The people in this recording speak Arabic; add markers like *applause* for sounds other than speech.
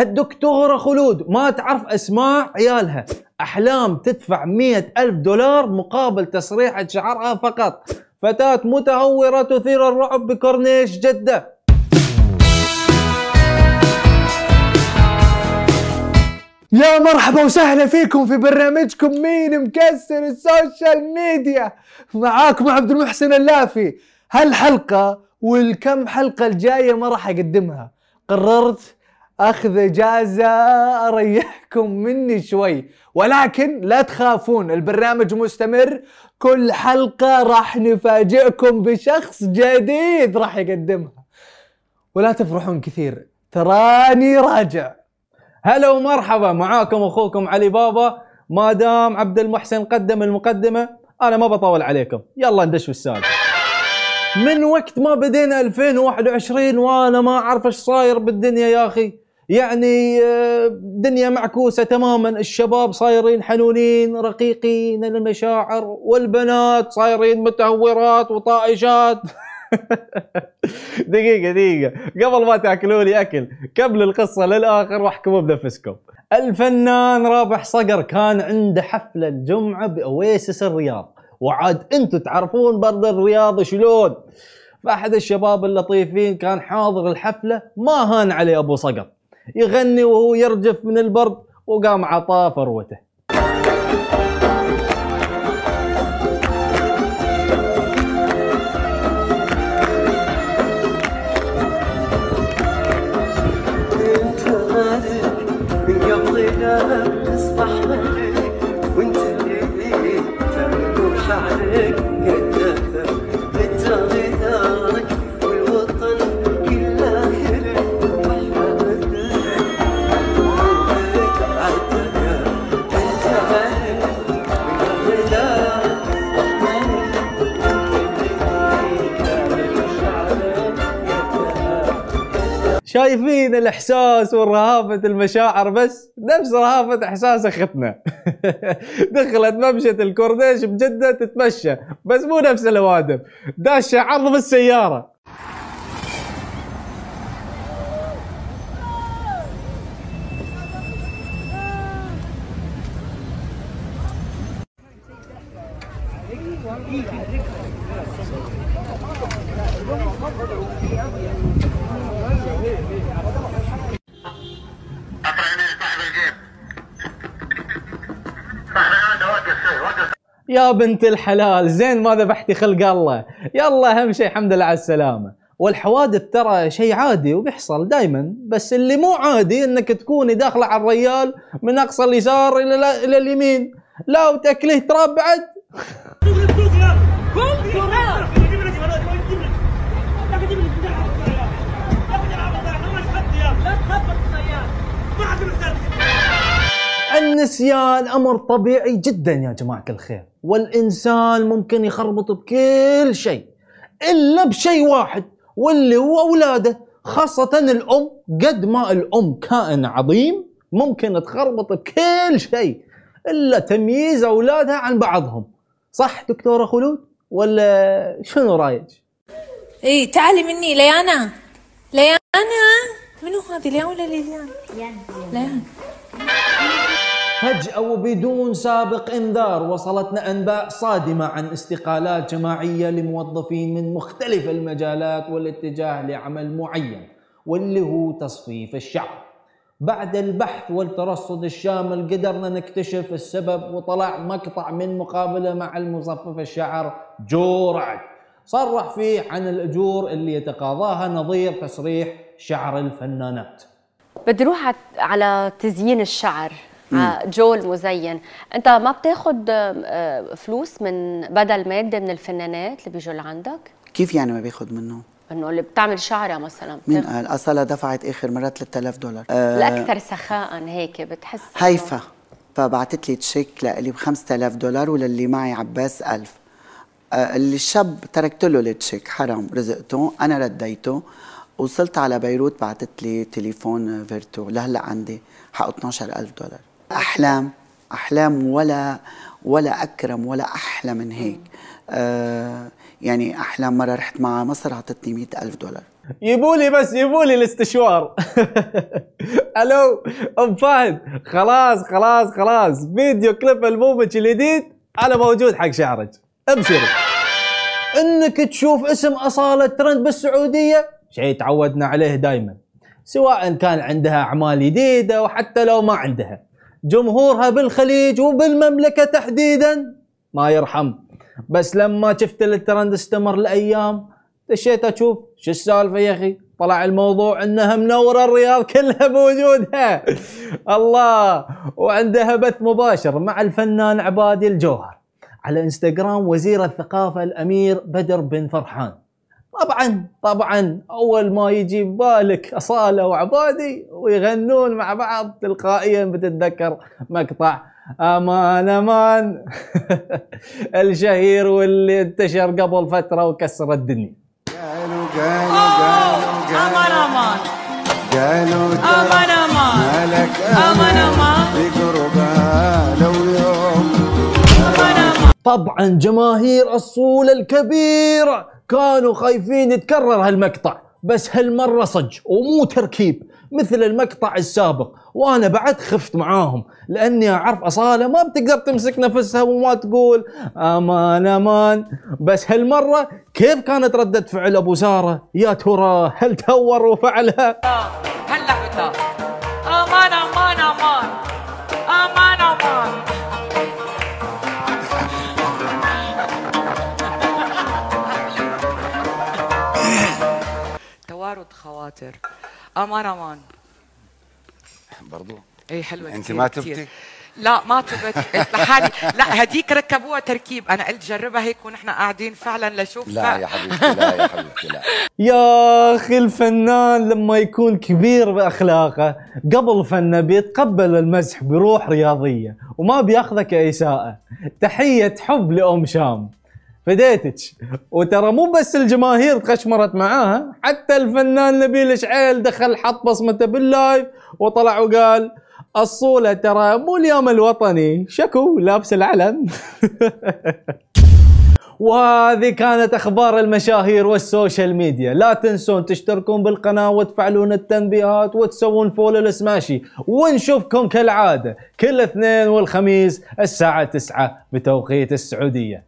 الدكتورة خلود ما تعرف أسماء عيالها. أحلام تدفع مية ألف دولار مقابل تسريحة شعرها فقط. فتاة متهورة تثير الرعب بكورنيش جدة. يا مرحبا وسهلا فيكم في برنامجكم مين مكسر ال social media. معاكم عبد المحسن اللافي. هالحلقة والكم حلقة الجاية ما راح أقدمها. قررت أخذ إجازة أريحكم مني شوي. ولكن لا تخافون البرنامج مستمر. كل حلقة راح نفاجئكم بشخص جديد راح يقدمها. ولا تفرحون كثير تراني راجع. هلا ومرحبا معاكم أخوكم علي بابا. ما دام عبد المحسن قدم المقدمة أنا ما بطول عليكم. يلا ندش في السالفة. من وقت ما بدينا 2021 وأنا ما أعرف إيش صاير بالدنيا يا أخي. يعني آه، دنيا معكوسة تماما الشباب صايرين حنونين رقيقين المشاعر والبنات صايرين متهورات وطائشات *laughs* دقيقة دقيقة قبل ما تاكلوا لي أكل كملوا القصة للآخر واحكموا بنفسكم. الفنان رابح صقر كان عنده حفلة الجمعة بأويسس الرياض وعاد أنتم تعرفون برد الرياض شلون. فأحد الشباب اللطيفين كان حاضر الحفلة ما هان عليه أبو صقر. يغني وهو يرجف من البرد وقام عطاه فروته. تصبح شايفين الإحساس ورهافة المشاعر بس نفس رهافة إحساس أختنا. *laughs* دخلت ممشى الكورنيش بجدة تتمشى بس مو نفس الأوادم. داشة عرض بالسيارة. يا بنت الحلال زين ما ذبحتي خلق الله؟ يلا أهم شيء الحمد لله على السلامة. والحوادث ترى شيء عادي وبيحصل دائما بس اللي مو عادي إنك تكوني داخلة على الريال من أقصى اليسار إلى إلى اليمين. لا وتاكليه تراب بعد النسيان أمر طبيعي جدا يا جماعة الخير والإنسان ممكن يخربط بكل شيء إلا بشيء واحد واللي هو أولاده خاصة الأم قد ما الأم كائن عظيم ممكن تخربط بكل شيء إلا تمييز أولادها عن بعضهم. صح دكتورة خلود؟ ولا شنو رأيك؟ إيه تعالي مني ليانا. ليانا؟ منو هذه؟ ليان ولا ليان؟ ليان ليان فجأة وبدون سابق إنذار وصلتنا أنباء صادمة عن استقالات جماعية لموظفين من مختلف المجالات والاتجاه لعمل معين واللي هو تصفيف الشعر بعد البحث والترصد الشامل قدرنا نكتشف السبب وطلع مقطع من مقابلة مع المصفف الشعر جو رعد صرح فيه عن الأجور اللي يتقاضاها نظير تسريح شعر الفنانات. بدي أروح على تزيين الشعر جو المزين أنت ما بتاخد آه، فلوس من بدل مادة من الفنانات اللي بيجوا لعندك؟ كيف يعني ما بياخد منه؟ انه اللي بتعمل شعرها مثلا مين قال؟ أصلا دفعت آخر مرة 3000 دولار. آه الاكثر سخاء هيك بتحس هيفا فبعتت لي تشيك لإلي ب 5000 دولار وللي معي عباس 1000 آه اللي الشاب تركت له التشيك حرام رزقته أنا رديته. وصلت على بيروت بعتت لي تليفون فيرتو. لهلا عندي حقه 12000 دولار. أحلام. أحلام ولا ولا أكرم ولا أحلى من هيك. آه يعني أحلام مرة رحت مع مصر عطتني 100000 دولار. يبولي بس يبولي الاستشوار. *laughs* ألو أم فهد. خلاص خلاص خلاص. فيديو كليب البومك الجديد أنا موجود حق شعرك ابشر إنك تشوف اسم أصالة ترند بالسعودية شيء تعودنا عليه دائما سواء كان عندها أعمال جديدة وحتى لو ما عندها. جمهورها بالخليج وبالمملكة تحديدا. ما يرحم. بس لما شفت الترند استمر لأيام دشيت أشوف شو السالفة يا أخي؟ طلع الموضوع إنها منورة الرياض كلها بوجودها. *laughs* الله. وعندها بث مباشر مع الفنان عبادي الجوهر. على إنستغرام وزير الثقافة الأمير بدر بن فرحان. طبعا طبعا أول ما يجي ببالك أصالة وعبادي ويغنون مع بعض تلقائيا بتتذكر مقطع أمان أمان. *laughs* الشهير واللي انتشر قبل فترة وكسر الدنيا. قالوا قالوا قالوا أمان أمان. قالوا أمان أمان. مالك أمان أمان. بقربها لو يوم. طبعا جماهير الصولة الكبيرة كانوا خايفين يتكرر هالمقطع. بس هالمرة صج ومو تركيب مثل المقطع السابق. وأنا بعد خفت معاهم لأني أعرف أصالة ما بتقدر تمسك نفسها وما تقول أمان أمان. بس هالمرة كيف كانت ردة فعل أبو ساره يا ترى هل تهور وفعلها هلا بتا توارد خواطر. أمان أمان برضو؟ اي حلوة أنت ما. تبتي لا ما تبت قلت لحالي لا هديك ركبوها تركيب. أنا قلت جربها هيك ونحن قاعدين فعلا لشوف. لا يا حبيبتي لا يا حبيبتي لا. *laughs* يا أخي الفنان لما يكون كبير بأخلاقه قبل فنه بيتقبل المزح بروح رياضية وما بياخذه كإساءة. تحية حب لأم شام. فديتك وترى مو بس الجماهير تخشمرت معاها حتى الفنان نبيل شعيل دخل حط بصمته باللايف وطلع وقال الصولة ترى مو اليوم الوطني شكو لابس العلم *laughs* وهذه كانت أخبار المشاهير وال social media. لا تنسون تشتركون بالقناة وتفعلون التنبيهات وتسوون follow لسماشي ونشوفكم كالعادة كل اثنين والخميس الساعة 9 بتوقيت السعودية.